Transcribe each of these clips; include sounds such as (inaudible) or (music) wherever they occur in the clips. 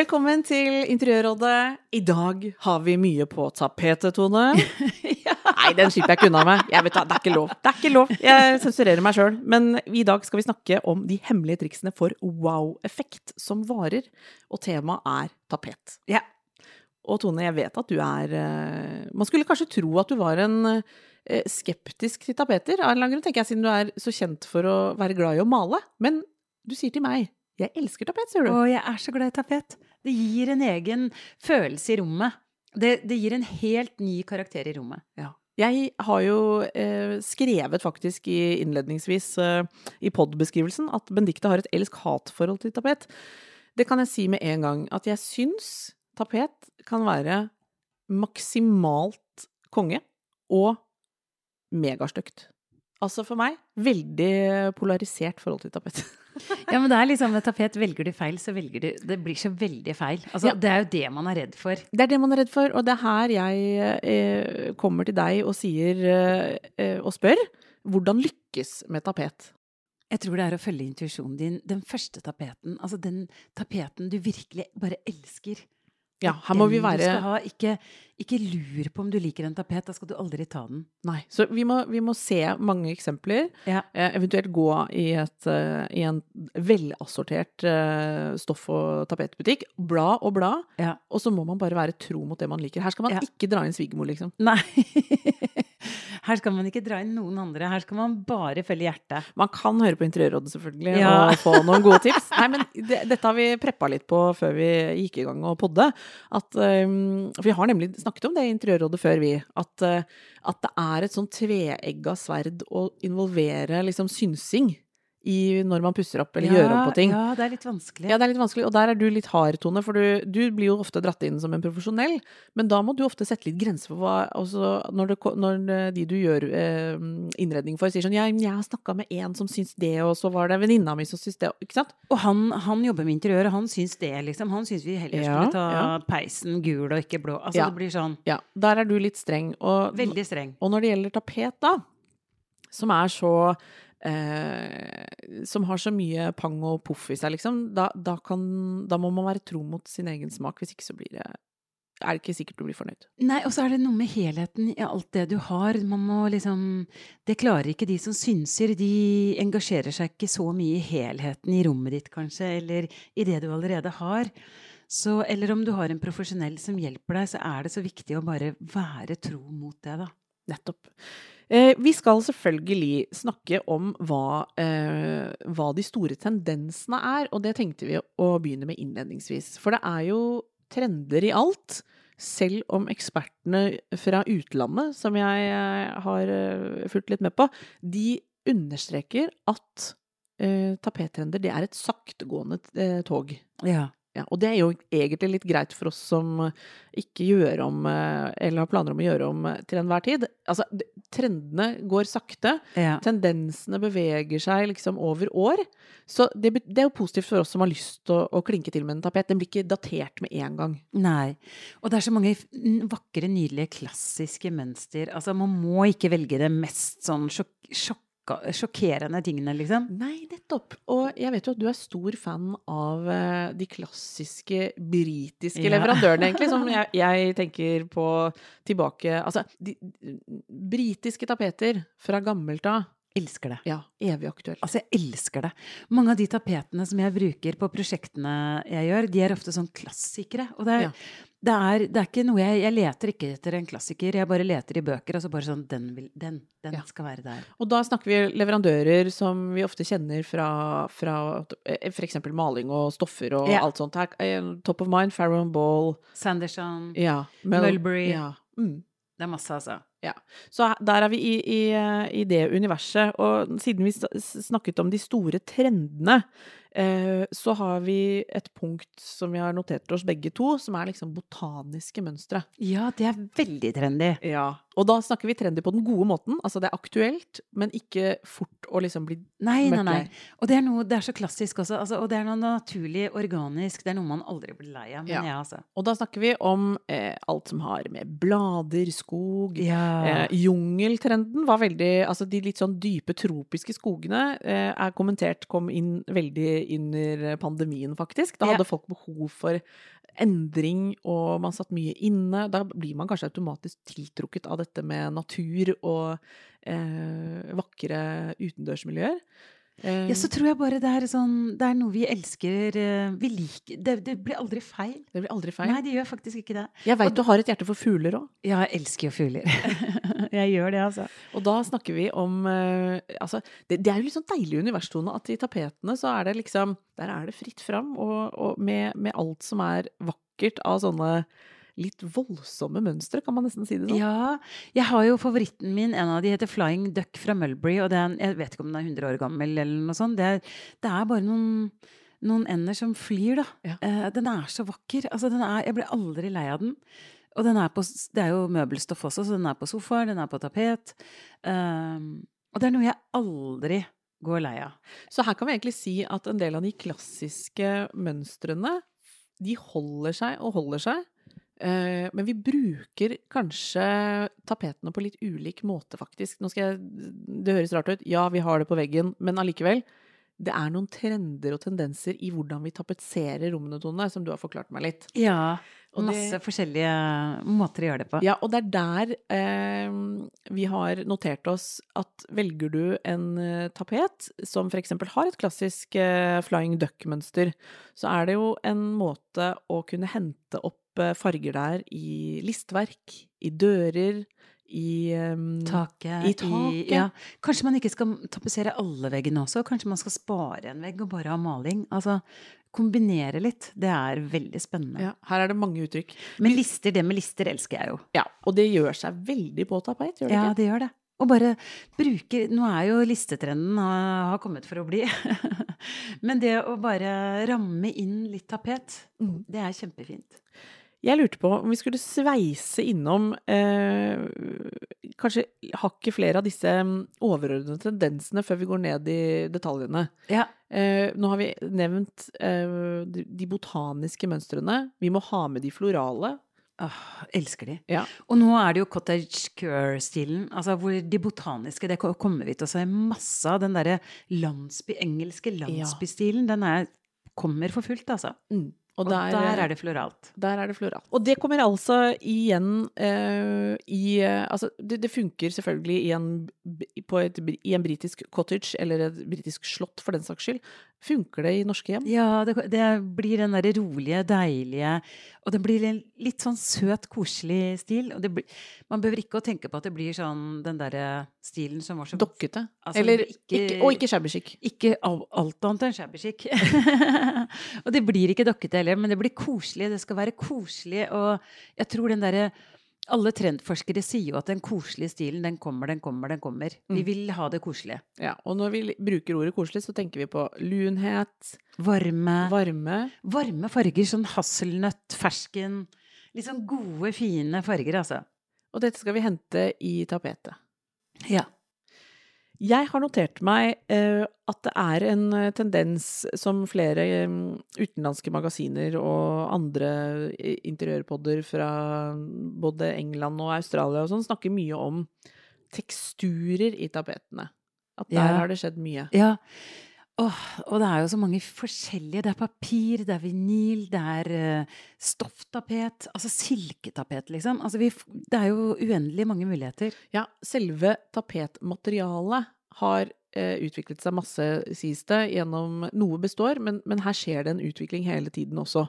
Velkommen til Interiørrådet. I dag har vi mye på tapetet, Tone. (laughs) Nei, den slipper jeg ikke unna med. Vet, det er ikke lov. Det er ikke lov. Jeg sensurerer meg sjøl. Men i dag skal vi snakke om de hemmelige triksene for wow-effekt som varer. Og temaet er tapet. Ja. Og Tone, jeg vet at du er eh, Man skulle kanskje tro at du var en eh, skeptisk til tapeter, av en eller annen grunn, tenker jeg, siden du er så kjent for å være glad i å male. Men du sier til meg jeg elsker tapet, sier du. Å, jeg er så glad i tapet. Det gir en egen følelse i rommet. Det, det gir en helt ny karakter i rommet. Ja. Jeg har jo eh, skrevet faktisk i innledningsvis eh, i pod-beskrivelsen at Benedicte har et elsk-hat-forhold til tapet. Det kan jeg si med en gang. At jeg syns tapet kan være maksimalt konge og megastygt. Altså for meg veldig polarisert forhold til tapet. (laughs) Ja, men det er liksom med tapet, velger du feil, så velger du Det blir så veldig feil. Altså, Ja. Det er jo det man er redd for. Det er det man er redd for, og det er her jeg eh, kommer til deg og sier eh, eh, og spør hvordan lykkes med tapet? Jeg tror det er å følge intuisjonen din. Den første tapeten, altså den tapeten du virkelig bare elsker. Ja, her må vi du være skal ha. Ikke, ikke lur på om du liker en tapet, da skal du aldri ta den. Nei. Så vi må, vi må se mange eksempler. Ja. Eh, eventuelt gå i, et, uh, i en velassortert uh, stoff- og tapetbutikk. Bla og bla. Ja. Og så må man bare være tro mot det man liker. Her skal man Ja. ikke dra inn svigermor, liksom. Nei. (laughs) Her skal man ikke dra inn noen andre. Her skal man bare følge hjertet. Man kan høre på Interiørrådet, selvfølgelig, Ja. og få noen gode tips. Nei, men det, dette har vi preppa litt på før vi gikk i gang og podde. At, um, vi har nemlig snakket om det i Interiørrådet før, vi. At, uh, at det er et sånn tveegga sverd å involvere liksom synsing i når man pusser opp eller gjør om på ting. Ja, det er litt vanskelig. Ja, det er litt vanskelig, og der er du litt hard, Tone, for du, du blir jo ofte dratt inn som en profesjonell, men da må du ofte sette litt grenser for hva altså, når, det, når de du gjør eh, innredning for, sier sånn ja, 'Jeg har snakka med en som syns det, og så var det venninna mi som syns det', ikke sant? Og han, han jobber med interiør, og han syns det, liksom. Han syns vi heller Ja, skulle ta ja. peisen gul og ikke blå. Altså, Ja. det blir sånn Ja, der er du litt streng. Og, veldig streng. og når det gjelder tapet, da, som er så eh, Som har så mye pang og poff i seg, liksom, da, da, kan, da må man være tro mot sin egen smak. Hvis ikke så blir det er det ikke sikkert du blir fornøyd. Nei, og så er det noe med helheten i alt det du har. Man må liksom Det klarer ikke de som synser. De engasjerer seg ikke så mye i helheten i rommet ditt, kanskje, eller i det du allerede har. Så, eller om du har en profesjonell som hjelper deg, så er det så viktig å bare være tro mot det, da. Nettopp. Eh, vi skal selvfølgelig snakke om hva, eh, hva de store tendensene er, og det tenkte vi å begynne med innledningsvis. For det er jo trender i alt. Selv om ekspertene fra utlandet, som jeg eh, har fulgt litt med på, de understreker at tapettrender det er et saktegående tog. Ja. Ja, og det er jo egentlig litt greit for oss som ikke gjør om, eh, eller har planer om å gjøre om eh, til enhver tid. Altså, trendene går sakte. ja. Tendensene beveger seg liksom over år. Så det, det er jo positivt for oss som har lyst til å, å klinke til med en tapet. Den blir ikke datert med en gang. Nei. Og det er så mange vakre, nydelige, klassiske mønster. Altså, man må ikke velge det mest sånn sjokk, sjokkerende tingene, liksom. Nei, nettopp. Og jeg vet jo at du er stor fan av eh, de klassiske britiske Ja. leverandørene, egentlig, som (laughs) jeg, jeg tenker på tilbake Altså, de, britiske tapeter fra gammelt av. Elsker det. Ja, evig aktuelt. Altså, jeg elsker det. Mange av de tapetene som jeg bruker på prosjektene jeg gjør, de er ofte sånn klassikere. Og det er, Ja. Det er, det er ikke noe jeg Jeg leter ikke etter en klassiker, jeg bare leter i bøker, Altså bare sånn Den, vil, den, den Ja. skal være der. Og da snakker vi leverandører som vi ofte kjenner fra, fra f.eks. maling og stoffer og Ja. alt sånt. Her, eh, top of mind, Farrow Ball. Sanderson. Ja. Mulberry. Ja. Mm. Det er masse, altså. Ja. Så der er vi i, i, i det universet. Og siden vi snakket om de store trendene, eh, så har vi et punkt som vi har notert oss begge to, som er liksom botaniske mønstre. Ja, det er veldig trendy. Ja. Og da snakker vi trendy på den gode måten. Altså det er aktuelt, men ikke fort å liksom bli Nei, nei, nei. Og det er, noe, det er så klassisk også. Altså, og det er noe naturlig, organisk. Det er noe man aldri blir lei av. Men Ja. ja, altså. Og da snakker vi om eh, alt som har med blader, skog Ja. Eh, Jungeltrenden var veldig Altså de litt sånn dype tropiske skogene eh, er kommentert kom inn veldig under pandemien, faktisk. Da Ja. hadde folk behov for endring, og man satt mye inne. Da blir man kanskje automatisk tiltrukket av dette med natur og eh, vakre utendørsmiljøer. Eh, ja, så tror jeg bare det er sånn Det er noe vi elsker. eh, Vi liker Det, det blir aldri feil. det blir aldri feil. Nei, det gjør faktisk ikke det. Jeg veit du har et hjerte for fugler òg. Ja, jeg elsker jo fugler. (laughs) jeg gjør det, altså. Og da snakker vi om eh, Altså, det, det er jo litt sånn deilig universtone at i tapetene så er det liksom Der er det fritt fram, og, og med, med alt som er vakkert av sånne litt voldsomme mønstre, kan man nesten si det sånn. Ja, jeg har jo favoritten min, en av de heter Flying Duck fra Mulberry, og er jeg vet ikke om den er 100 år gammel eller noe sånt. Det det er bare noen, noen ender som flyr, da. Ja. Eh, den er så vakker. Altså, den er, jeg blir aldri lei av den. Og den er på, det er jo møbelstoff også, så den er på sofaer, den er på tapet. Ehm, og det er noe jeg aldri går lei av. Så her kan vi egentlig si at en del av de klassiske mønstrene, de holder seg og holder seg. Eh, Men vi bruker kanskje tapetene på litt ulik måte, faktisk. Nå skal jeg, det høres rart ut. Ja, vi har det på veggen, men allikevel. Det er noen trender og tendenser i hvordan vi tapetserer rommene, Tone, som du har forklart meg litt. Ja, Og det- masse forskjellige måter å gjøre det på. Ja, og det er der eh, vi har notert oss at velger du en eh, tapet som f.eks. har et klassisk eh, flying duck-mønster, så er det jo en måte å kunne hente opp eh, farger der i listverk, i dører, i um, Taket. I taket. ja. Kanskje man ikke skal tapetsere alle veggene også. Kanskje man skal spare en vegg og bare ha maling. Altså kombinere litt. Det er veldig spennende. ja, Her er det mange uttrykk. Men lister, det med lister elsker jeg jo. Ja, og det gjør seg veldig på tapet, gjør det Ja, ikke? det gjør det. Og bare bruke Nå er jo listetrenden har, har kommet for å bli. (laughs) Men det å bare ramme inn litt tapet, Mm. det er kjempefint. Jeg lurte på om vi skulle sveise innom eh, kanskje hakket flere av disse mm, overordnede tendensene før vi går ned i detaljene. Ja. Eh, nå har vi nevnt eh, de, de botaniske mønstrene. Vi må ha med de florale. Åh, elsker de. Ja. Og nå er det jo cottage cure-stilen. Altså hvor de botaniske Det kommer vi til å se masse av. Den derre landsby, engelske landsbystilen. Den er, kommer for fullt, altså. Mm. Og, der, er det floralt. Der er det floralt. Og det kommer altså igjen uh, i uh, Altså, det, det funker selvfølgelig i en, på et, i en britisk cottage, eller et britisk slott for den saks skyld. Funker det i norske hjem? Ja, det, det blir den derre rolige, deilige Og det blir en litt sånn søt, koselig stil. Blir, man behøver ikke å tenke på at det blir sånn den derre stilen som var så Dokkete? Altså, eller ikke- ikke, Og ikke shabby chic. Ikke alt annet enn shabby chic. (laughs) og det blir ikke dokkete heller, men det blir koselig. Det skal være koselig. Og jeg tror den derre Alle trendforskere sier jo at den koselige stilen, den kommer, den kommer, den kommer. Vi Mm. vil ha det koselige. Ja, og når vi bruker ordet koselig, så tenker vi på lunhet, Varme. varme. Varme farger. Sånn hasselnøtt, fersken. Litt sånn gode, fine farger, altså. Og dette skal vi hente i tapetet. Ja. Jeg har notert meg eh, at det er en eh, tendens som flere eh, utenlandske magasiner og andre interiørpodder fra både England og Australia og sånn snakker mye om teksturer i tapetene. At der Ja. har det skjedd mye. Ja. Åh, og det er jo så mange forskjellige. Det er papir, det er vinyl, det er eh, stofftapet. Altså silketapet, liksom. Altså vi, det er jo uendelig mange muligheter. Ja, selve tapetmaterialet har eh, utviklet seg masse, sies det, gjennom Noe består, men, men her skjer det en utvikling hele tiden også.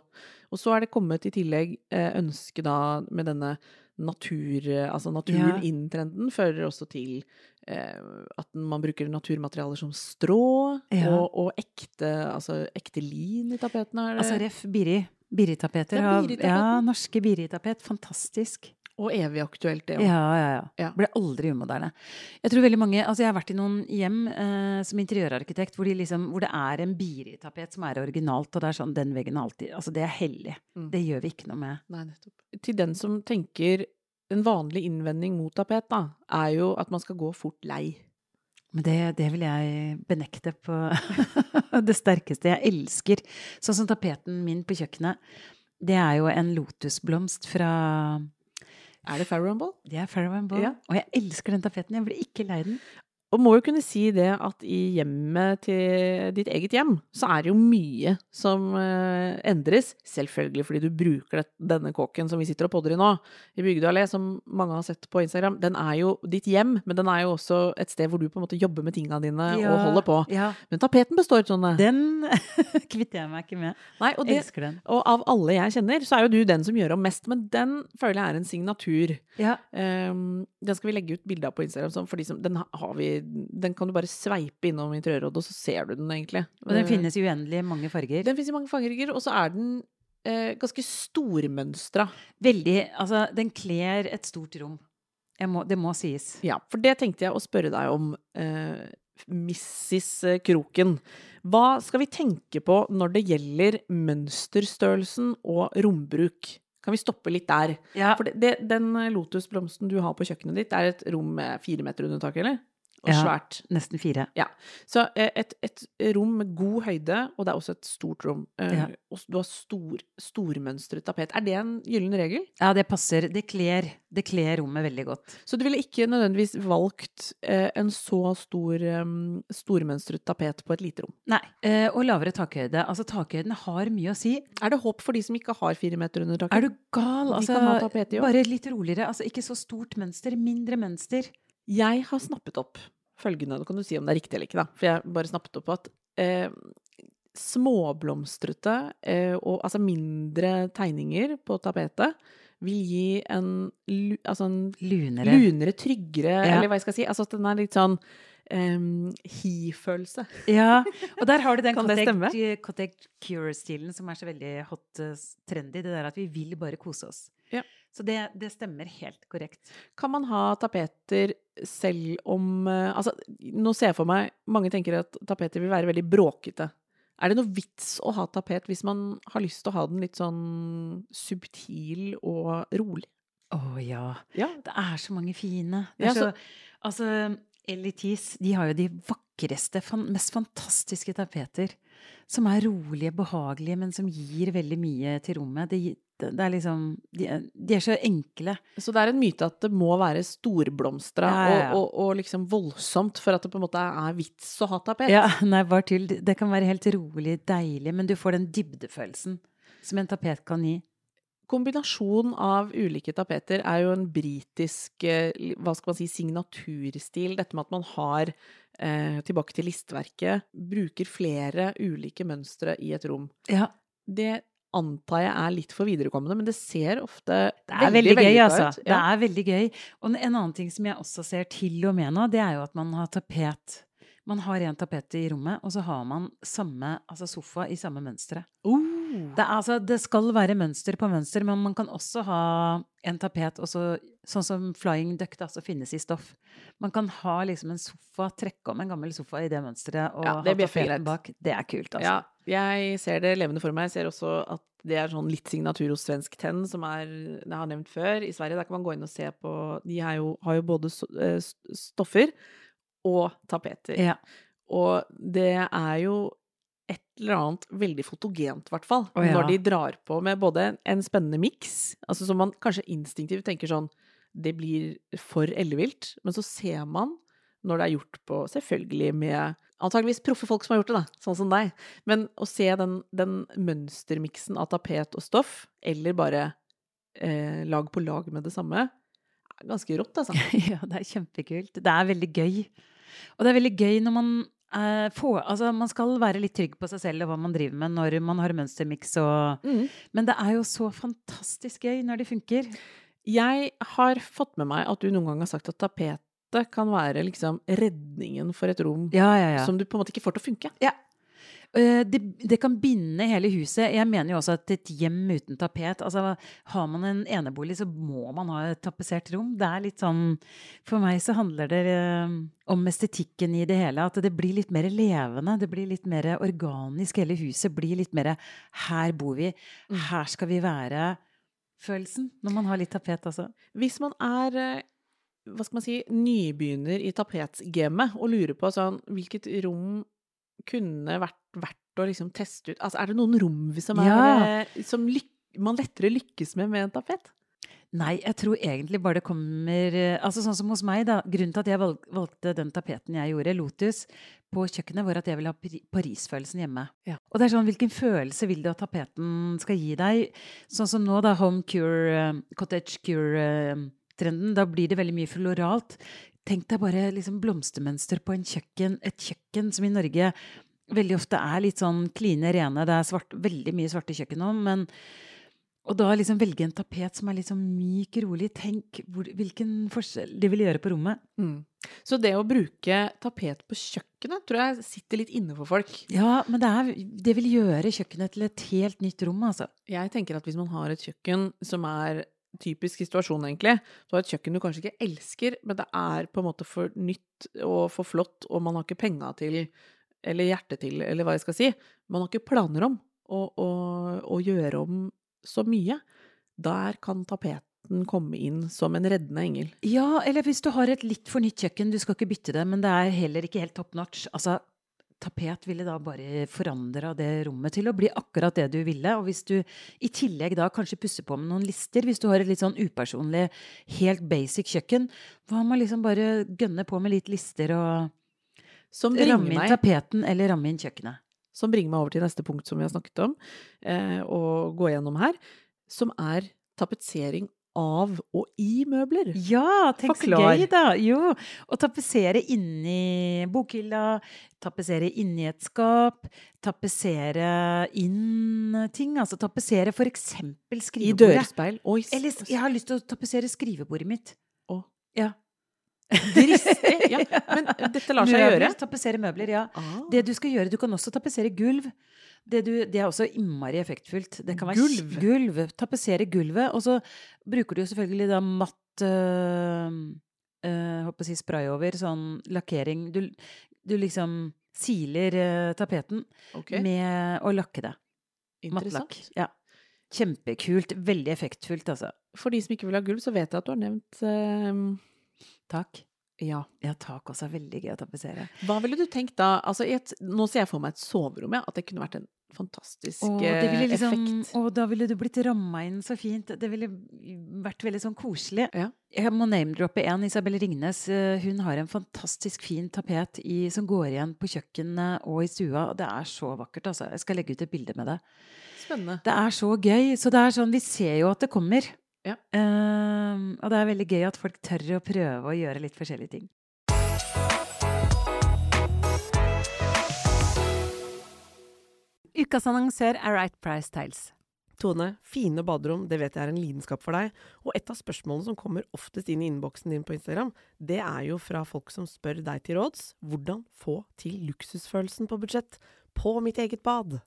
Og så er det kommet i tillegg eh, ønske da med denne natur, altså naturen Ja. inn-trenden fører også til at man bruker naturmaterialer som strå Ja. og, og ekte, altså ekte lin i tapetene. Altså ref. Biri. Biritapeter. Ja, av- Ja, norske biritapet. Fantastisk. Og evig aktuelt, det òg. Ja, ja, ja. Ja. Blir aldri umoderne. Jeg tror veldig mange, altså jeg har vært i noen hjem eh, som interiørarkitekt hvor, de liksom, hvor det er en biritapet som er originalt, og det er sånn den veggen er alltid Altså det er hellig. Mm. Det gjør vi ikke noe med. Nei, nettopp. Til den som tenker en vanlig innvending mot tapet, da, er jo at man skal gå fort lei. Men det, det vil jeg benekte på (laughs) det sterkeste. Jeg elsker Sånn som tapeten min på kjøkkenet. Det er jo en lotusblomst fra Er det Farrow Ball? Det er Farrow Ball. Ja. Og jeg elsker den tapeten. Jeg blir ikke lei den. Og må jo kunne si det at i hjemmet til ditt eget hjem, så er det jo mye som eh, endres. Selvfølgelig fordi du bruker denne kåken som vi sitter og podder i nå, i Bygdøy allé, som mange har sett på Instagram. Den er jo ditt hjem, men den er jo også et sted hvor du på en måte jobber med tinga dine og holder på. Ja. Men tapeten består, Tone. Den (laughs) kvitter jeg meg ikke med. Nei, og, det, Elsker den. og av alle jeg kjenner, så er jo du den som gjør om mest. Men den føler jeg er en signatur. Ja. Um, den skal vi legge ut bilde av på Instagram. sånn, For de som, den, har vi, den kan du bare sveipe innom Interiørrådet, og så ser du den egentlig. Og den Eh, finnes i uendelig mange farger. Den finnes i mange farger, og så er den eh, ganske stormønstra. Veldig Altså, den kler et stort rom. Må, det må sies. Ja, for det tenkte jeg å spørre deg om, eh, Mrs. Kroken. Hva skal vi tenke på når det gjelder mønsterstørrelsen og rombruk? Kan vi stoppe litt der? Ja. For det, det, den lotusblomsten du har på kjøkkenet ditt, er et rom med fire meter under taket, eller? Og Ja. svært. Nesten fire. Ja. Så eh, et, et rom med god høyde, og det er også et stort rom. Eh, Ja. Og du har stor, stormønstret tapet. Er det en gyllen regel? Ja, det passer. Det kler, det kler rommet veldig godt. Så du ville ikke nødvendigvis valgt eh, en så stor um, stormønstret tapet på et lite rom? Nei. Og lavere takhøyde. Altså, takhøyden har mye å si. Er det håp for de som ikke har fire meter under taket? Er du gal? Altså, bare litt roligere. Altså, ikke så stort mønster. Mindre mønster. Jeg har snappet opp følgende, nå kan du si om det er riktig eller ikke, da. For jeg bare snappet opp at eh, småblomstrete eh, og altså mindre tegninger på tapetet vil gi en, altså en Lunere. lunere, tryggere, Ja. eller hva jeg skal si. Altså at den er litt sånn um, hi-følelse. Ja, og der har du den cottage, cure-stilen som er så veldig hot eh, trendy. Det der at vi vil bare kose oss. Ja. Så det, det stemmer helt korrekt. Kan man ha tapeter selv om eh, Altså, nå ser jeg for meg Mange tenker at tapeter vil være veldig bråkete. Er det noe vits å ha tapet hvis man har lyst til å ha den litt sånn subtil og rolig? Å ja. Ja. Det er så mange fine. Det Ja, er så, så- altså, Elitis, de har jo de vakreste, mest fantastiske tapeter. Som er rolige, behagelige, men som gir veldig mye til rommet. Det, det, er liksom de, de er så enkle. Så det er en myte at det må være storblomstra Ja, ja. Og, og, og liksom voldsomt for at det på en måte er vits å ha tapet. Ja, (laughs) nei, bare tull. Det det kan være helt rolig, deilig, men du får den dybdefølelsen som en tapet kan gi. Kombinasjon av ulike tapeter er jo en britisk eh, hva skal man si, signaturstil. Dette med at man har, eh, tilbake til listverket, bruker flere ulike mønstre i et rom. Ja, Det antar jeg er litt for viderekommende, men det ser ofte Det er veldig, gøy, altså. ut. Det er veldig gøy. Og en annen ting som jeg også ser til og med nå, det er jo at man har tapet Man har en tapet i rommet, og så har man samme altså sofa i samme mønsteret. Oh. Det, er, altså, det skal være mønster på mønster, men man kan også ha en tapet også, sånn som Flying Duck, da, som finnes i stoff. Man kan ha liksom en sofa, trekke om en gammel sofa i det mønsteret, og Ja, det ha tapeten bak. Det er kult, altså. Ja, jeg ser det levende for meg. Jeg ser også at det er sånn litt signatur hos Svensk Tenn, som er, jeg har nevnt før. I Sverige der kan man gå inn og se på De har jo, har jo både eh, stoffer og tapeter. Ja. Og det er jo et eller annet veldig fotogent, i hvert fall, Oh, ja. når de drar på med både en, en spennende miks, altså som man kanskje instinktivt tenker sånn Det blir for ellevilt, men så ser man når det er gjort på Selvfølgelig med antageligvis proffe folk som har gjort det, da, sånn som deg. Men å se den, den mønstermiksen av tapet og stoff, eller bare eh, lag på lag med det samme, er ganske rått, altså. (laughs) ja, det er kjempekult. Det er veldig gøy. Og det er veldig gøy når man eh, få, Altså, man skal være litt trygg på seg selv og hva man driver med når man har mønstermiks og Mm. Men det er jo så fantastisk gøy når det funker. Jeg har fått med meg at du noen gang har sagt at tapetet kan være liksom redningen for et rom Ja, ja, ja. som du på en måte ikke får til å funke. ja. Eh, det, det kan binde hele huset. Jeg mener jo også at et hjem uten tapet altså Har man en enebolig, så må man ha et tapetsert rom. Det er litt sånn For meg så handler det eh, om estetikken i det hele. At det blir litt mer levende. Det blir litt mer organisk. Hele huset blir litt mer 'her bor vi', Mm. 'her skal vi være'-følelsen. Når man har litt tapet, altså. Hvis man er eh, hva skal man si, nybegynner i tapetsgamet og lurer på sånn, hvilket rom kunne vært verdt å liksom teste ut Altså, er det noen rom som, er, Ja. eh, som man lettere lykkes med med en tapet? Nei, jeg tror egentlig bare det kommer eh, Altså sånn som hos meg, da. Grunnen til at jeg valgte den tapeten jeg gjorde, Lotus, på kjøkkenet, var at jeg ville ha Paris-følelsen hjemme. Ja. Og det er sånn, hvilken følelse vil du at tapeten skal gi deg? Sånn som nå, da, home cure, eh, cottage cure-trenden, da blir det veldig mye floralt. Tenk deg bare liksom blomstermønster på en kjøkken, et kjøkken som i Norge veldig ofte er litt sånn kline rene. Det er svart, veldig mye svarte kjøkken nå, men og da liksom velge en tapet som er litt sånn myk, rolig. Tenk hvor, hvilken forskjell det vil gjøre på rommet. Så det å bruke tapet på kjøkkenet tror jeg sitter litt inne for folk. Ja, men det, er, det vil gjøre kjøkkenet til et helt nytt rom, altså. Jeg tenker at hvis man har et kjøkken som er typisk situasjon, egentlig, du har et kjøkken du kanskje ikke elsker, men det er på en måte for nytt og for flott, og man har ikke penga til, eller hjertet til, eller hva jeg skal si, man har ikke planer om å, å, å gjøre om så mye, der kan tapeten komme inn som en reddende engel. Ja, eller hvis du har et litt for nytt kjøkken, du skal ikke bytte det, men det er heller ikke helt top notch. Altså, tapet ville da bare forandra det rommet til å bli akkurat det du ville. Og hvis du i tillegg da kanskje pusser på med noen lister, hvis du har et litt sånn upersonlig, helt basic kjøkken, hva med liksom bare gønne på med litt lister og Som ramme inn tapeten eller ramme inn kjøkkenet? som bringer meg over til neste punkt som vi har snakket om, eh, og gå gjennom her, som er tapetsering av og i møbler. Ja, tenk Forklar. så gøy, da! Jo, å tapetsere inni bokhylla, tapetsere inni et skap, tapetsere inn ting. Altså tapetsere for eksempel skrivebordet. I dørspeil. Oi, Eller jeg har lyst til å tapetsere skrivebordet mitt. Å. Ja. Dristig! Ja, men dette lar seg gjøre. Tapetsere møbler, ja. Ah. Det du skal gjøre, du kan også tapetsere gulv. Det, du, det er også innmari effektfullt. Det kan være Gulv? gulv. Tapetsere gulvet. Og så bruker du jo selvfølgelig da matt øh, øh, Håper å si spray over, sånn lakkering. Du, du liksom siler øh, tapeten okay. med å lakke det. Mattlakk. Ja. Kjempekult. Veldig effektfullt, altså. For de som ikke vil ha gulv, så vet jeg at du har nevnt eh, Tak. Ja. Ja, tak også er veldig gøy å tapetsere. Hva ville du tenkt da? Altså, et, nå ser jeg for meg et soverom, ja. At det kunne vært en fantastisk ville eh, liksom, effekt. og da ville du blitt ramma inn så fint. Det ville vært veldig sånn koselig. Ja. Jeg må name-droppe en. Isabel Ringnes. eh, Hun har en fantastisk fin tapet i, som går igjen på kjøkkenet og i stua. Det er så vakkert, altså. Jeg skal legge ut et bilde med det. Spennende. Det er så gøy. Så det er sånn, vi ser jo at det kommer. Ja. Ehm, og det er veldig gøy at folk tør å prøve å gjøre litt forskjellige ting. Ukas annonsør er Right Price Tiles. Tone, fine baderom, det vet jeg er en lidenskap for deg. Og et av spørsmålene som kommer oftest inn i innboksen din på Instagram, det er jo fra folk som spør deg til råds hvordan få til luksusfølelsen på budsjett på mitt eget bad.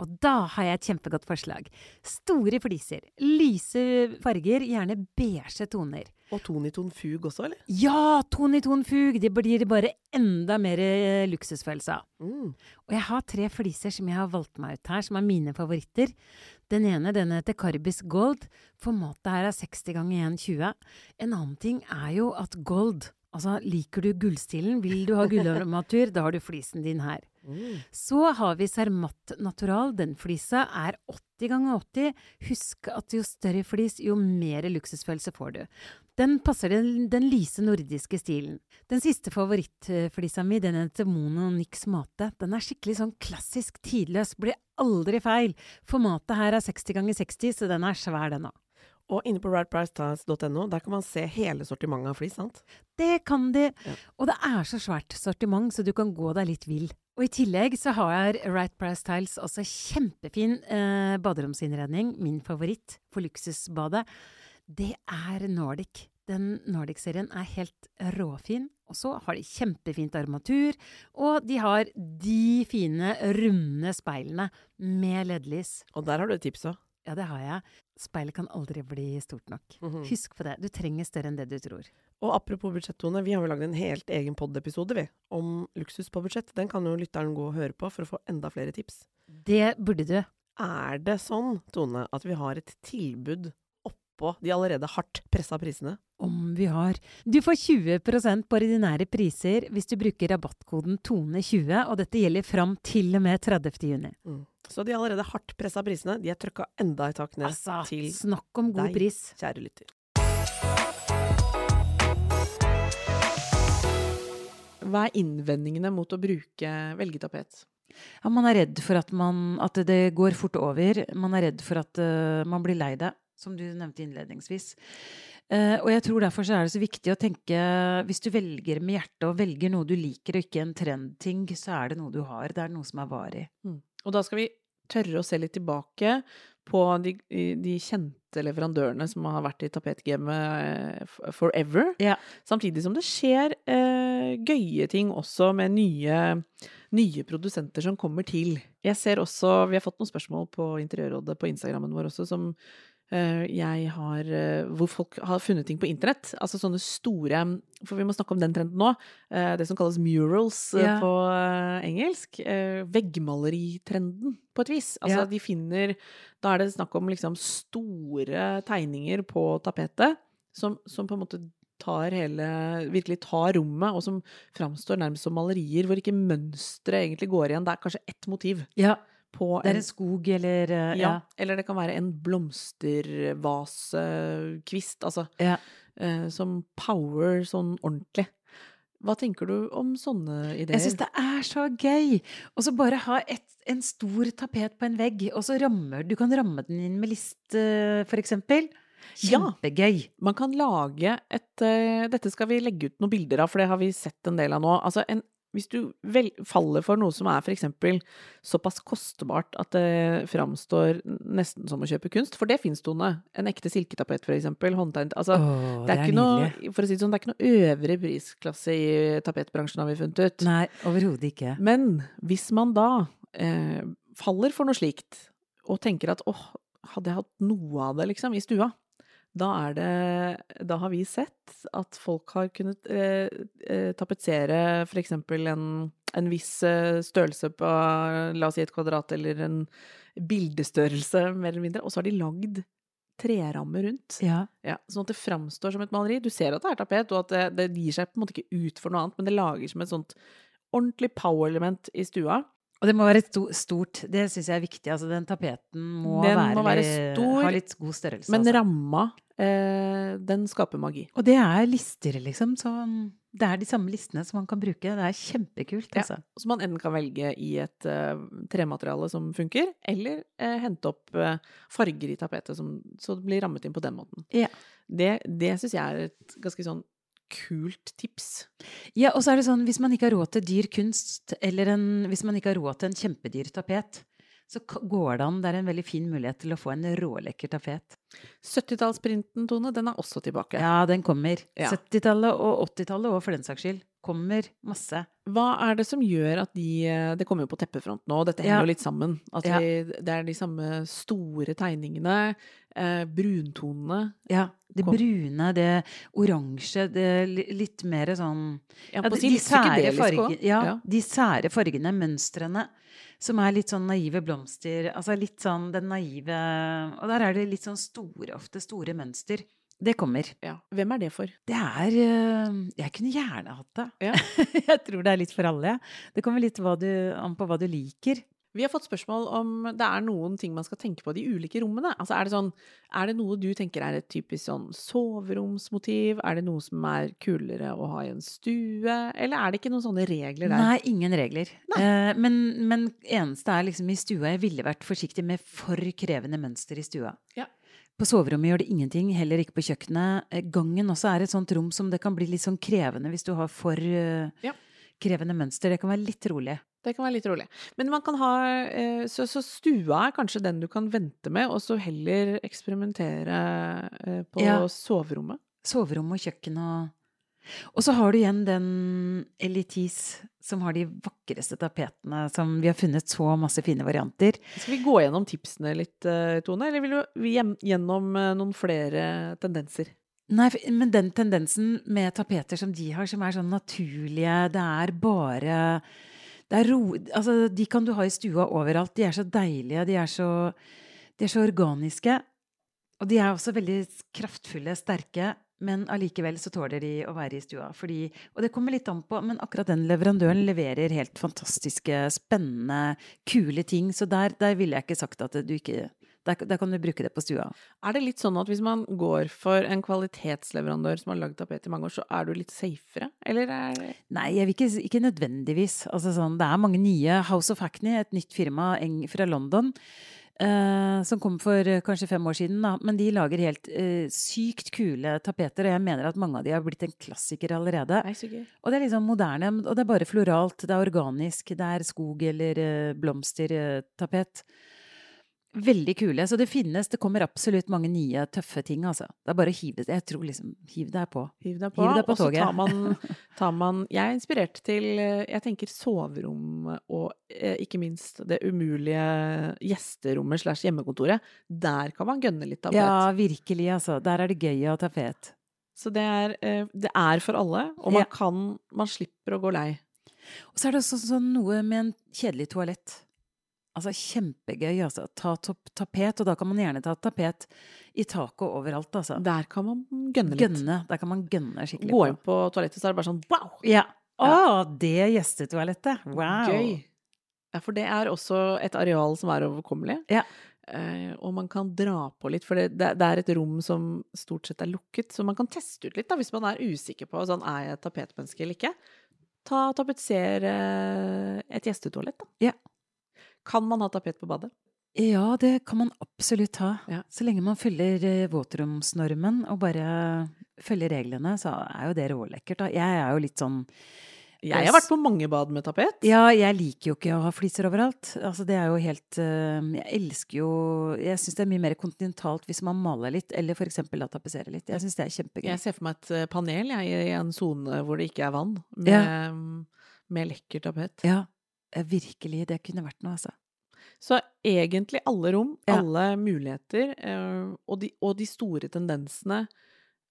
Og da har jeg et kjempegodt forslag. Store fliser, lyse farger, gjerne beige toner. Og Toniton Fug også, eller? Ja, ton i ton fug! Det blir bare enda mer eh, luksusfølelse av. Mm. Og jeg har tre fliser som jeg har valgt meg ut her, som er mine favoritter. Den ene den heter Carbis Gold. Formatet her er 60 ganger 120. En annen ting er jo at gold Altså, liker du gullstilen, vil du ha (laughs) gullarmatur, da har du flisen din her. Så har vi Cermat Natural. Den flisa er 80 ganger 80. Husk at jo større flis, jo mer luksusfølelse får du. Den passer den, den lyse nordiske stilen. Den siste favorittflisa mi, den heter Mono Nix Mate. Den er skikkelig sånn klassisk tidløs, blir aldri feil. Formatet her er 60 ganger 60, så den er svær, den òg. Og inne på rightpricetiles.no, der kan man se hele sortimentet av flis, sant? Det kan de. Ja. Og det er så svært sortiment, så du kan gå deg litt vill. Og i tillegg så har Right Price Tiles også kjempefin eh, baderomsinnredning. Min favoritt for luksusbadet. Det er Nordic Den Nordic-serien er helt råfin, og så har de kjempefint armatur, og de har de fine, runde speilene med LED-lys. Og der har du et tips òg. Ja, det har jeg. Speilet kan aldri bli stort nok. Mhm. Husk på det, du trenger større enn det du tror. Og apropos budsjettone, vi har jo lagd en helt egen pod-episode, vi, om luksus på budsjett. Den kan jo lytteren gå og høre på for å få enda flere tips. Det burde du. Er det sånn, Tone, at vi har et tilbud oppå de allerede hardt pressa prisene? Om vi har. Du får 20% på ordinære priser hvis du bruker rabattkoden TONE20, og dette gjelder fram til og med 30. juni. Mm. Så de allerede hardt pressa prisene, de er trøkka enda et tak ned Altså, til snakk om god deg. pris. kjære lytter. Hva er innvendingene mot å bruke velgetapet? Ja, man er redd for at, man, at det går fort over. Man er redd for at uh, man blir lei det, som du nevnte innledningsvis. Eh, og jeg tror derfor så er det så viktig å tenke Hvis du velger med hjertet og velger noe du liker og ikke en trendting, så er det noe du har. Det er noe som er varig. Og da skal vi tørre å se litt tilbake på de, de kjente leverandørene som har vært i tapetgamet eh, forever. Ja. Samtidig som det skjer eh, gøye ting også med nye, nye produsenter som kommer til. Jeg ser også, Vi har fått noen spørsmål på Interiørrådet på Instagrammen vår også, som jeg har eh, Hvor folk har funnet ting på internett. Altså sånne store For vi må snakke om den trenden nå. eh, det som kalles murals yeah. På eh, engelsk. eh, veggmaleritrenden, på et vis. Altså yeah. de finner Da er det snakk om liksom store tegninger på tapetet som, som på en måte tar hele Virkelig tar rommet, og som framstår nærmest som malerier, hvor ikke mønsteret egentlig går igjen. Det er kanskje ett motiv Ja, på det er en skog eller uh, ja, eller det kan være en blomstervasekvist, altså, Ja. Uh, som power sånn ordentlig. Hva tenker du om sånne ideer? Jeg syns det er så gøy! Og så bare ha et, en stor tapet på en vegg, og så rammer Du kan ramme den inn med list, eh, for eksempel. Ja. Kjempegøy! Man kan lage et Dette skal vi legge ut noen bilder av, for det har vi sett en del av nå. Altså en, hvis du vel, faller for noe som er eksempel såpass kostbart at det framstår nesten som å kjøpe kunst, for det fins, Tone. En ekte silketapet, eksempel. Håndtegnet. Altså, Åh, det, er ikke noe, for å si det sånn, det er ikke noe øvre prisklasse i tapetbransjen, har vi funnet ut. Nei, overhodet ikke. Men hvis man da eh, faller for noe slikt, og tenker at åh, hadde jeg hatt noe av det liksom i stua, da det Da har vi sett at folk har kunnet eh, eh, tapetsere eksempel en, en viss eh, størrelse på la oss si et kvadrat, eller en bildestørrelse, mer eller mindre, og så har de lagd trerammer rundt. Ja. Ja, sånn at det framstår som et maleri. Du ser at det er tapet, og at det, det gir seg på en måte ikke ut for noe annet, men det lager som et sånt ordentlig power-element i stua. Og det må være stort. Det syns jeg er viktig. Altså, den tapeten må, Den være, må være stor, ha litt god størrelse. Men altså. ramma, eh, den skaper magi. Og det er lister, liksom. Så det er de samme listene som man kan bruke. Det er kjempekult, Ja. som man enten kan velge i et uh, tremateriale som funker, eller uh, hente opp uh, farger i tapetet som, så det blir rammet inn på den måten. Ja. Det, det syns jeg er et ganske sånn kult tips. Ja, og så er det sånn, hvis man ikke har råd til dyr kunst, eller en, hvis man ikke har råd til en kjempedyr tapet, så går det an. Det er en veldig fin mulighet til å få en rålekker tapet. 70-tallsprinten, Tone, den er også tilbake. Ja, den kommer. Ja. 70-tallet og 80-tallet og for den saks skyld. Kommer masse. Hva er det som gjør at de eh, Det kommer jo på teppefront nå, og dette henger Ja. jo litt sammen. At Ja. vi, det er de samme store tegningene, eh, bruntonene. Ja, det Kom. brune, det oransje, det li- litt mer sånn Ja, de, de sære farge, de sære fargene, mønstrene, som er litt sånn naive blomster. Altså litt sånn den naive Og der er det litt sånn store, ofte store mønster. Det kommer. Ja. Hvem er det for? Det er øh, Jeg kunne gjerne hatt det. Ja. (laughs) jeg tror det er litt for alle. Det kommer litt du, an på hva du liker. Vi har fått spørsmål om det er noen ting man skal tenke på i de ulike rommene. Altså er det sånn Er det noe du tenker er et typisk sånn soveromsmotiv? Er det noe som er kulere å ha i en stue? Eller er det ikke noen sånne regler der? Nei, ingen regler. Eh, men, men eneste er liksom i stua Jeg ville vært forsiktig med for krevende mønster i stua. Ja. På soverommet gjør det ingenting, heller ikke på kjøkkenet. Eh, Gangen også er et sånt rom som det kan bli litt sånn krevende hvis du har for eh, Ja. krevende mønster. Det kan være litt rolig. Det kan være litt rolig. Men man kan ha eh, så, så stua er kanskje den du kan vente med, og så heller eksperimentere på Ja. soverommet? Soverommet og kjøkkenet og Og så har du igjen den Elitis som har de vakreste tapetene som vi har funnet så masse fine varianter. Skal vi gå gjennom tipsene litt, eh, Tone, eller vil du vi gjennom eh, noen flere tendenser? Nei, men den tendensen med tapeter som de har, som er sånn naturlige, det er bare det er ro, altså, De kan du ha i stua overalt. De er så deilige, de er så, de er så organiske. Og de er også veldig kraftfulle, sterke, men allikevel så tåler de å være i stua. Fordi, og det kommer litt an på, men akkurat den leverandøren leverer helt fantastiske, spennende, kule ting. Så der, der ville jeg ikke sagt at du ikke der, der kan du bruke det på stua. Er det litt sånn at hvis man går for en kvalitetsleverandør som har lagd tapet i mange år, så er du litt safere? Eller er det Nei, jeg vil ikke, ikke nødvendigvis. Altså, sånn, det er mange nye House of Hackney, et nytt firma fra London, eh, som kom for uh, kanskje fem år siden. Da. Men de lager helt uh, sykt kule tapeter, og jeg mener at mange av de har blitt en klassiker allerede. Nei. Og det er liksom moderne, og det er bare floralt, det er organisk, det er skog eller blomstertapet. Veldig kule. Så det finnes, det kommer absolutt mange nye, tøffe ting, altså. Det er bare å hive Jeg tror liksom Hiv deg på. Hiv deg på. Hiv deg på og så tar man, (laughs) tar man Jeg er inspirert til Jeg tenker soverom og eh, ikke minst det umulige gjesterommet slash hjemmekontoret. Der kan man gønne litt tapet. Ja, virkelig, altså. Der er det gøy å ha tapet. Så det er, eh, det er for alle, og man Ja. kan Man slipper å gå lei. Og så er det også sånn noe med en kjedelig toalett. Altså kjempegøy, altså. Ta tapet, og da kan man gjerne ta tapet i taket overalt, altså. Der kan man gønne litt. Gønne. Der kan man gønne skikkelig Gå inn på toalettet, så er det bare sånn wow! Ja. Å, det gjestetoalettet! Wow! Gøy. Ja, for det er også et areal som er overkommelig. Ja. Eh, og man kan dra på litt, for det, det er et rom som stort sett er lukket. Så man kan teste ut litt da, hvis man er usikker på sånn, er jeg et tapetmenneske eller ikke. Ta Tapetser eh, et gjestetoalett, da. Ja. Kan man ha tapet på badet? Ja, det kan man absolutt ha. Ja. Så lenge man følger eh, våtromsnormen og bare følger reglene, så er jo det rålekkert, da. Jeg er jo litt sånn Jeg har vært på mange bad med tapet. Ja, jeg liker jo ikke å ha fliser overalt. Altså, det er jo helt eh, Jeg elsker jo Jeg syns det er mye mer kontinentalt hvis man maler litt, eller for eksempel tapetsere litt. Jeg syns det er kjempegøy. Jeg ser for meg et eh, panel jeg, i en sone hvor det ikke er vann, med, Ja. med lekker tapet. Ja, virkelig. Det kunne vært noe, altså. Så egentlig alle rom, Ja. alle muligheter, eh, og, de, og de store tendensene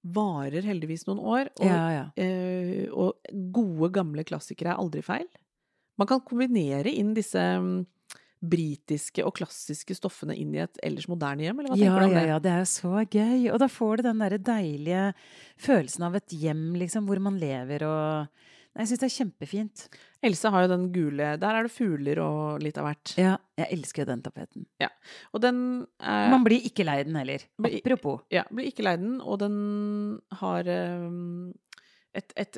varer heldigvis noen år. Og, Ja, ja. eh, og gode, gamle klassikere er aldri feil. Man kan kombinere inn disse mm, britiske og klassiske stoffene inn i et ellers moderne hjem, eller hva Ja, tenker du om ja, det? ja, det er jo så gøy. Og da får du den derre deilige følelsen av et hjem, liksom, hvor man lever og Nei, jeg syns det er kjempefint. Else har jo den gule Der er det fugler og litt av hvert. Ja, jeg elsker jo den tapeten. Og den er Man blir ikke lei den heller. Blir- Apropos. Ja, blir ikke lei den, og den har um, et, et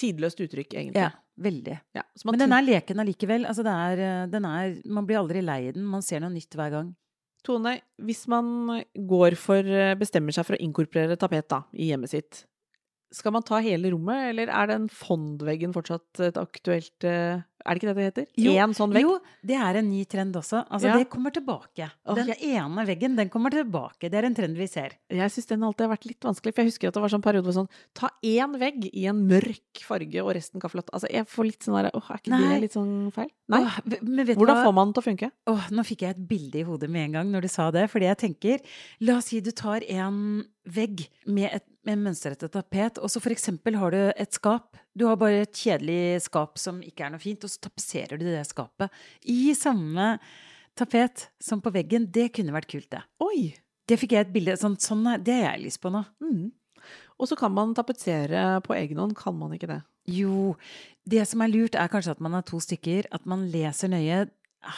tidløst uttrykk, egentlig. Ja, veldig. Ja, så man Men den er leken allikevel. Altså, det er, eh, den er Man blir aldri lei den. Man ser noe nytt hver gang. Tone, hvis man går for eh, bestemmer seg for å inkorporere tapet da, i hjemmet sitt, skal man ta hele rommet, eller er den fondveggen fortsatt et aktuelt eh, Er det ikke det det heter? Jo, Én sånn vegg? Jo, det er en ny trend også. Altså, Ja. det kommer tilbake. Den jeg- ene veggen, den kommer tilbake. Det er en trend vi ser. Jeg syns den alltid har vært litt vanskelig, for jeg husker at det var sånn periode hvor sånn Ta én vegg i en mørk farge, og resten kaffelott. Altså, jeg får litt sånn derre Åh, er ikke Nei. det litt sånn feil? Nei. Åh, men vet Hvordan får man den til å funke? Åh, nå fikk jeg et bilde i hodet med en gang når du sa det. Fordi jeg tenker, la oss si du tar en vegg med et med mønstrete tapet, og så for eksempel har du et skap. Du har bare et kjedelig skap som ikke er noe fint, og så tapetserer du det skapet i samme tapet som på veggen. Det kunne vært kult, det. Oi! Det fikk jeg et bilde sånn, sånn Det har jeg lyst på nå. Mm. Og så kan man tapetsere på egen hånd, kan man ikke det? Jo, det som er lurt, er kanskje at man er to stykker, at man leser nøye.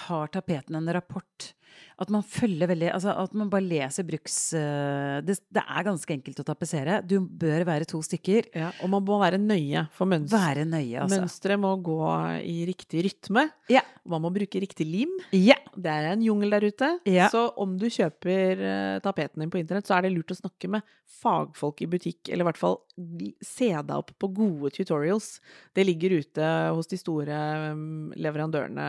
Har tapeten en rapport? At man følger veldig Altså at man bare leser bruks... eh, Det, det er ganske enkelt å tapetsere. Du bør være to stykker. Ja, og man må være nøye, for mønster, Være nøye, altså. mønsteret må gå i riktig rytme. Ja. Man må bruke riktig lim. Ja. Det er en jungel der ute. Ja. Så om du kjøper eh, tapeten din på internett, så er det lurt å snakke med fagfolk i butikk, eller i hvert fall se deg opp på gode tutorials. Det ligger ute hos de store mm, leverandørene.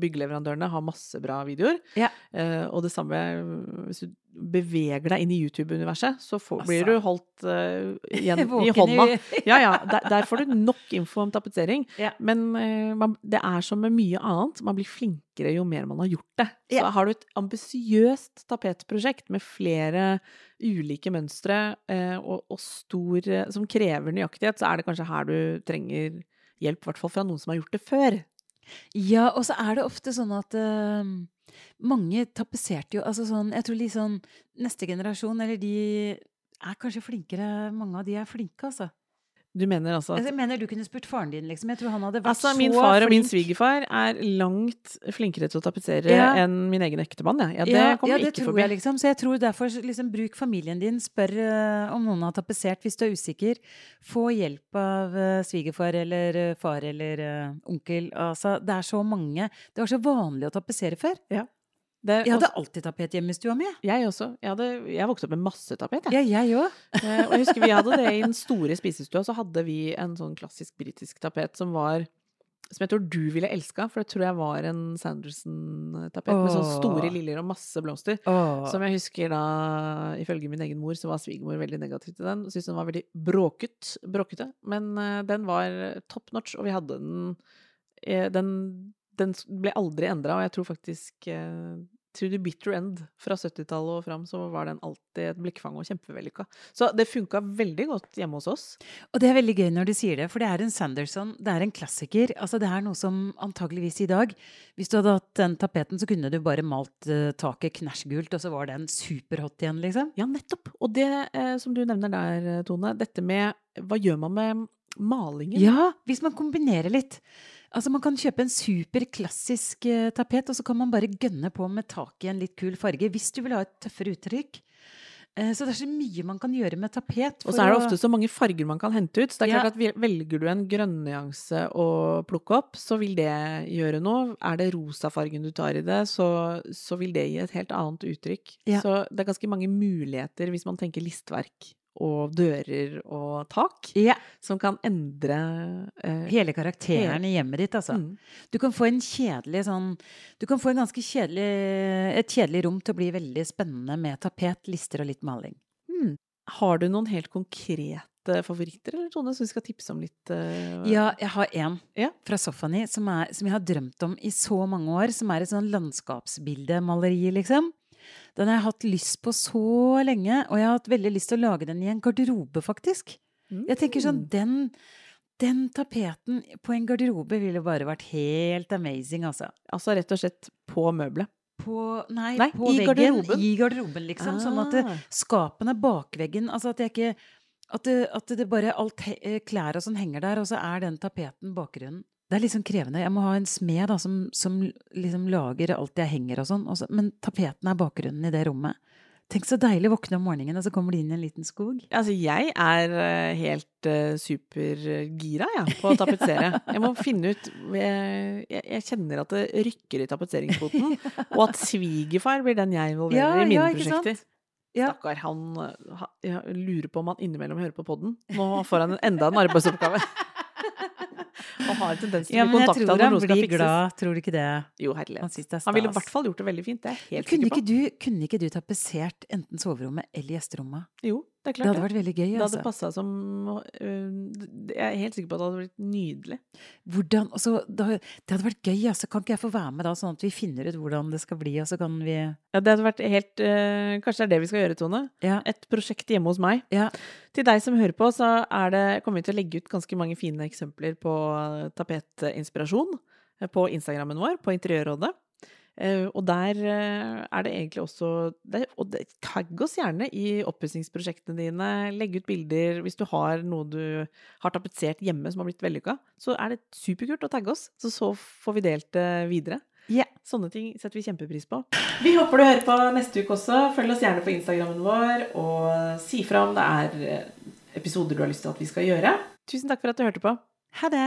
Byggeleverandørene har masse bra videoer. Ja. Eh, og det samme hvis du beveger deg inn i YouTube-universet, så får, blir Altså. du holdt eh, igjen (laughs) i hånda. (laughs) Ja, ja. Der, der får du nok info om tapetsering. Ja. Men eh, man, det er som med mye annet, man blir flinkere jo mer man har gjort det. Så Ja. har du et ambisiøst tapetprosjekt med flere ulike mønstre eh, og, og stor Som krever nøyaktighet, så er det kanskje her du trenger hjelp, i hvert fall fra noen som har gjort det før. Ja, og så er det ofte sånn at uh, mange tapetserte jo Altså sånn Jeg tror litt sånn neste generasjon, eller de er kanskje flinkere Mange av de er flinke, altså. Du mener altså at Jeg mener du kunne spurt faren din, liksom. Jeg tror han hadde vært Altså, så min far og min flink. svigerfar er langt flinkere til å tapetsere Ja. enn min egen ektemann. Ja. Ja, det ja, kommer ja, det ikke tror forbi. jeg, liksom. Så jeg tror derfor liksom, bruk familien din. Spør uh, om noen har tapetsert hvis du er usikker. Få hjelp av uh, svigerfar eller uh, far eller onkel. Altså, det er så mange. Det var så vanlig å tapetsere før. Det Jeg hadde alltid tapet hjemme i stua mi. jeg også. Jeg, hadde, jeg vokste opp med masse tapet. Jeg. Ja, jeg òg. Eh, og jeg husker vi hadde det i den store spisestua. Så hadde vi en sånn klassisk britisk tapet som var som jeg tror du ville elska, for det tror jeg var en Sanderson-tapet med sånne store liljer og masse blomster. Som jeg husker da, ifølge min egen mor, så var svigermor veldig negativ til den. Syntes den var veldig bråket, bråkete. Men uh, den var top notch, og vi hadde den eh, Den, den ble aldri endra, og jeg tror faktisk uh, To the bitter end fra 70-tallet og fram, så var den alltid et blikkfang og kjempevellykka. Så det funka veldig godt hjemme hos oss. Og det er veldig gøy når du sier det, for det er en Sanderson, det er en klassiker. Altså det er noe som antageligvis i dag Hvis du hadde hatt den tapeten, så kunne du bare malt uh, taket knæsjgult, og så var den superhot igjen, liksom. Ja, nettopp. Og det eh, som du nevner der, eh, Tone, dette med hva gjør man med malingen? Ja, hvis man kombinerer litt. Altså Man kan kjøpe en superklassisk eh, tapet, og så kan man bare gønne på med taket i en litt kul farge. Hvis du vil ha et tøffere uttrykk. Eh, så det er så mye man kan gjøre med tapet. Og så er det ofte så mange farger man kan hente ut. Så det er Ja. klart at Velger du en grønnnyanse å plukke opp, så vil det gjøre noe. Er det rosafargen du tar i det, så, så vil det gi et helt annet uttrykk. Ja. Så det er ganske mange muligheter hvis man tenker listverk og dører og tak, Ja, som kan endre eh, Hele karakteren i hjemmet ditt, altså. mm. Du kan få en kjedelig sånn Du kan få en ganske kjedelig, et kjedelig rom til å bli veldig spennende med tapet, lister og litt maling. Mm. Har du noen helt konkrete favoritter, eller Tone, som vi skal tipse om litt? Uh... Ja, jeg har en Ja. fra Sofani som, er, som jeg har drømt om i så mange år. Som er et sånn landskapsbildemaleri, liksom. Den har jeg hatt lyst på så lenge, og jeg har hatt veldig lyst til å lage den i en garderobe, faktisk. Jeg tenker sånn, Mm. den, den tapeten på en garderobe ville bare vært helt amazing, altså. Altså rett og slett på møbelet. På, nei, Nei, på i veggen. garderoben. I garderoben, liksom. Sånn at det, Ah. skapene bakveggen Altså at jeg ikke At det, at det bare alt eh, klær og sånn henger der, og så er den tapeten bakgrunnen. Det er liksom krevende. Jeg må ha en smed da, som, som liksom lager alt jeg henger og sånn. og så- men tapeten er bakgrunnen i det rommet. Tenk så deilig å våkne om morgenen, og så kommer de inn i en liten skog. Altså, jeg er eh, helt uh, supergira, jeg, på å tapetsere. Jeg må finne ut eh, jeg, jeg kjenner at det rykker i tapetseringsfoten, (laughs) og at svigerfar blir den jeg involverer Ja, i mine ja, prosjekter. Ja. Stakkar, han ha- jeg lurer på om han innimellom hører på podden. Nå får han enda en arbeidsoppgave. (laughs) Og har en tendens til Ja, å bli men jeg kontakta tror når han noe skal blir fikses. glad. Tror du ikke det? Jo, herlighet. Han det Han ville i hvert fall gjort det veldig fint, det er jeg helt Kunne sikker ikke, på. du, kunne ikke du tapetsert enten soverommet eller gjesterommet? Jo, det Det hadde vært veldig gøy. Det hadde Altså. passa som uh, Jeg er helt sikker på at det hadde blitt nydelig. Hvordan, altså, det hadde vært gøy. Altså. Kan ikke jeg få være med da, sånn at vi finner ut hvordan det skal bli, og så kan vi Ja, det hadde vært helt uh, Kanskje det er det vi skal gjøre, Tone? Ja. Et prosjekt hjemme hos meg. ja. Til deg som hører på, så er det, kommer vi til å legge ut ganske mange fine eksempler på tapetinspirasjon eh, på Instagrammen vår, på Interiørrådet. Eh, og der eh, er det egentlig også Og tagg oss gjerne i oppussingsprosjektene dine. Legg ut bilder hvis du har noe du har tapetsert hjemme som har blitt vellykka. Så er det superkult å tagge oss, så så får vi delt det videre. Ja. Sånne ting setter vi kjempepris på. Vi håper du hører på neste uke også. Følg oss gjerne på Instagrammen vår, og si fra om det er eh, episoder du har lyst til at vi skal gjøre. Tusen takk for at du hørte på. Ha det!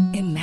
Imagine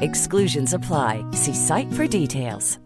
Exclusions apply. See site for details.